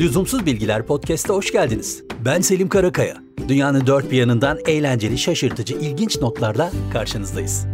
Lüzumsuz Bilgiler Podcast'a hoş geldiniz. Ben Selim Karakaya. Dünyanın dört bir yanından eğlenceli, şaşırtıcı, ilginç notlarla karşınızdayız.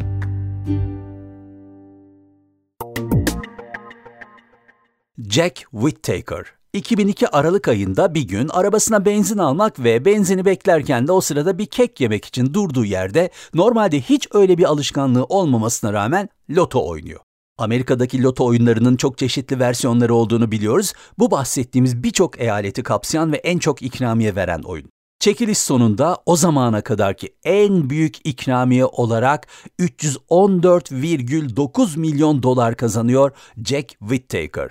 Jack Whittaker 2002 Aralık ayında bir gün arabasına benzin almak ve benzini beklerken de o sırada bir kek yemek için durduğu yerde normalde hiç öyle bir alışkanlığı olmamasına rağmen loto oynuyor. Amerika'daki loto oyunlarının çok çeşitli versiyonları olduğunu biliyoruz. Bu bahsettiğimiz birçok eyaleti kapsayan ve en çok ikramiye veren oyun. Çekiliş sonunda o zamana kadarki en büyük ikramiye olarak 314,9 milyon dolar kazanıyor Jack Whittaker.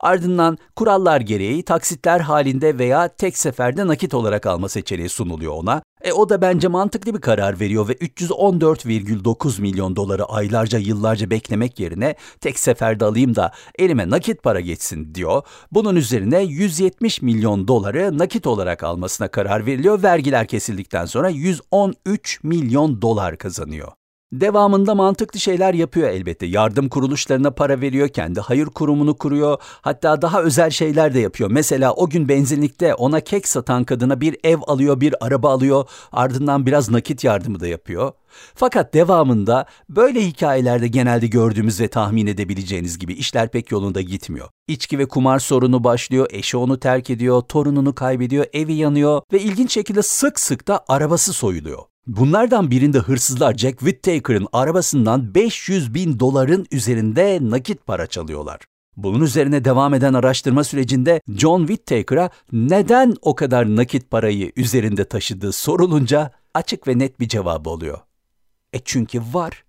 Ardından kurallar gereği taksitler halinde veya tek seferde nakit olarak alma seçeneği sunuluyor ona. E o da bence mantıklı bir karar veriyor ve 314,9 milyon doları aylarca yıllarca beklemek yerine tek seferde alayım da elime nakit para geçsin diyor. Bunun üzerine 170 milyon doları nakit olarak almasına karar veriliyor. Vergiler kesildikten sonra 113 milyon dolar kazanıyor. Devamında mantıklı şeyler yapıyor elbette. Yardım kuruluşlarına para veriyor, kendi hayır kurumunu kuruyor. Hatta daha özel şeyler de yapıyor. Mesela o gün benzinlikte ona kek satan kadına bir ev alıyor, bir araba alıyor. Ardından biraz nakit yardımı da yapıyor. Fakat devamında böyle hikayelerde genelde gördüğümüz ve tahmin edebileceğiniz gibi işler pek yolunda gitmiyor. İçki ve kumar sorunu başlıyor, eşi onu terk ediyor, torununu kaybediyor, evi yanıyor ve ilginç şekilde sık sık da arabası soyuluyor. Bunlardan birinde hırsızlar Jack Whittaker'ın arabasından 500 bin doların üzerinde nakit para çalıyorlar. Bunun üzerine devam eden araştırma sürecinde John Whittaker'a neden o kadar nakit parayı üzerinde taşıdığı sorulunca açık ve net bir cevabı oluyor. E çünkü var.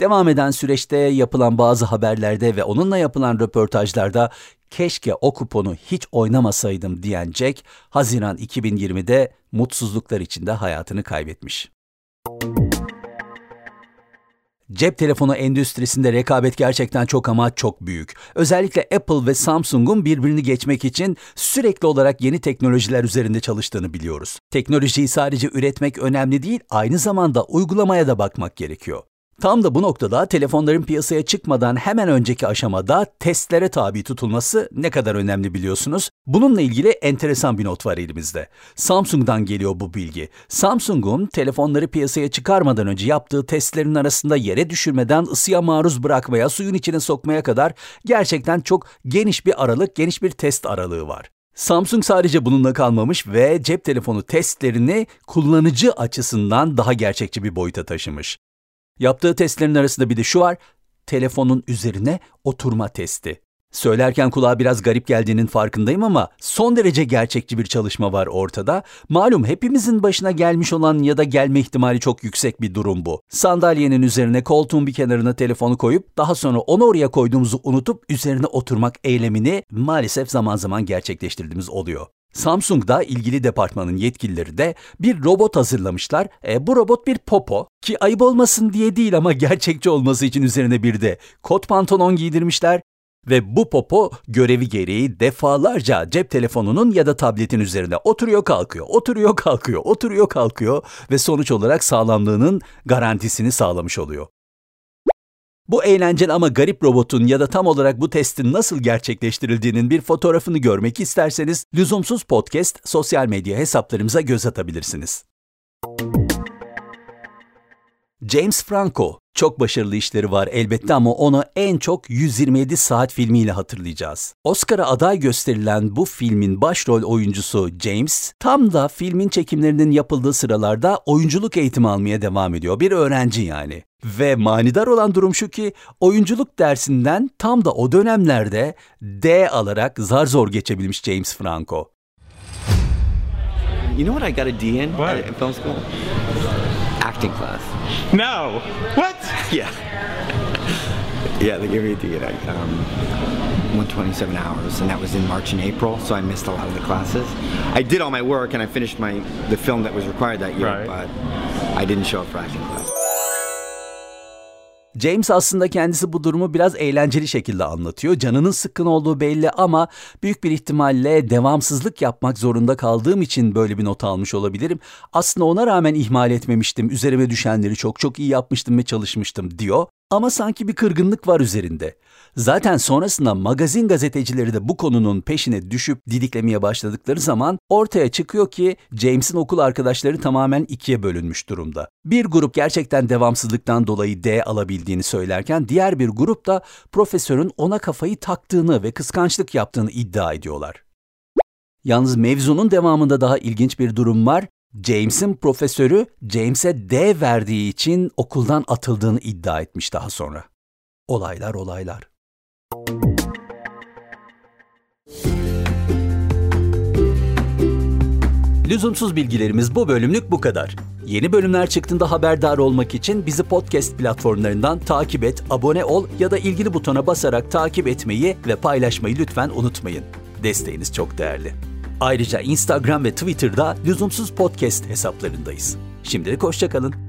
Devam eden süreçte yapılan bazı haberlerde ve onunla yapılan röportajlarda keşke o kuponu hiç oynamasaydım diyen Jack, Haziran 2020'de mutsuzluklar içinde hayatını kaybetmiş. Cep telefonu endüstrisinde rekabet gerçekten çok ama çok büyük. Özellikle Apple ve Samsung'un birbirini geçmek için sürekli olarak yeni teknolojiler üzerinde çalıştığını biliyoruz. Teknolojiyi sadece üretmek önemli değil, aynı zamanda uygulamaya da bakmak gerekiyor. Tam da bu noktada telefonların piyasaya çıkmadan hemen önceki aşamada testlere tabi tutulması ne kadar önemli biliyorsunuz. Bununla ilgili enteresan bir not var elimizde. Samsung'dan geliyor bu bilgi. Samsung'un telefonları piyasaya çıkarmadan önce yaptığı testlerin arasında yere düşürmeden ısıya maruz bırakmaya, suyun içine sokmaya kadar gerçekten çok geniş bir aralık, geniş bir test aralığı var. Samsung sadece bununla kalmamış ve cep telefonu testlerini kullanıcı açısından daha gerçekçi bir boyuta taşımış. Yaptığı testlerin arasında bir de şu var, telefonun üzerine oturma testi. Söylerken kulağa biraz garip geldiğinin farkındayım ama son derece gerçekçi bir çalışma var ortada. Malum hepimizin başına gelmiş olan ya da gelme ihtimali çok yüksek bir durum bu. Sandalyenin üzerine koltuğun bir kenarına telefonu koyup daha sonra onu oraya koyduğumuzu unutup üzerine oturmak eylemini maalesef zaman zaman gerçekleştirdiğimiz oluyor. Samsung'da ilgili departmanın yetkilileri de bir robot hazırlamışlar. E, bu robot bir popo ki ayıp olmasın diye değil ama gerçekçi olması için üzerine bir de kot pantolon giydirmişler. Ve bu popo görevi gereği defalarca cep telefonunun ya da tabletin üzerine oturuyor kalkıyor, oturuyor kalkıyor, oturuyor kalkıyor ve sonuç olarak sağlamlığının garantisini sağlamış oluyor. Bu eğlenceli ama garip robotun ya da tam olarak bu testin nasıl gerçekleştirildiğinin bir fotoğrafını görmek isterseniz Lüzumsuz Podcast sosyal medya hesaplarımıza göz atabilirsiniz. James Franco çok başarılı işleri var elbette ama onu en çok 127 saat filmiyle hatırlayacağız. Oscar'a aday gösterilen bu filmin başrol oyuncusu James, tam da filmin çekimlerinin yapıldığı sıralarda oyunculuk eğitimi almaya devam ediyor. Bir öğrenci yani. Ve manidar olan durum şu ki oyunculuk dersinden tam da o dönemlerde D alarak zar zor geçebilmiş James Franco. You know what I got a D in What? at film school? Acting class. No. What? Yeah. yeah, they gave me a in it. Um, 127 hours, and that was in March and April, so I missed a lot of the classes. I did all my work, and I finished my the film that was required that year, Right. but I didn't show up for acting class. James aslında kendisi bu durumu biraz eğlenceli şekilde anlatıyor. Canının sıkkın olduğu belli ama büyük bir ihtimalle devamsızlık yapmak zorunda kaldığım için böyle bir not almış olabilirim. Aslında ona rağmen ihmal etmemiştim. Üzerime düşenleri çok çok iyi yapmıştım ve çalışmıştım diyor. Ama sanki bir kırgınlık var üzerinde. Zaten sonrasında magazin gazetecileri de bu konunun peşine düşüp didiklemeye başladıkları zaman ortaya çıkıyor ki James'in okul arkadaşları tamamen ikiye bölünmüş durumda. Bir grup gerçekten devamsızlıktan dolayı D alabildiğini söylerken diğer bir grup da profesörün ona kafayı taktığını ve kıskançlık yaptığını iddia ediyorlar. Yalnız mevzunun devamında daha ilginç bir durum var. James'in profesörü James'e D verdiği için okuldan atıldığını iddia etmiş daha sonra. Olaylar olaylar. Lüzumsuz bilgilerimiz bu bölümlük bu kadar. Yeni bölümler çıktığında haberdar olmak için bizi podcast platformlarından takip et, abone ol ya da ilgili butona basarak takip etmeyi ve paylaşmayı lütfen unutmayın. Desteğiniz çok değerli. Ayrıca Instagram ve Twitter'da Lüzumsuz Podcast hesaplarındayız. Şimdilik hoşçakalın.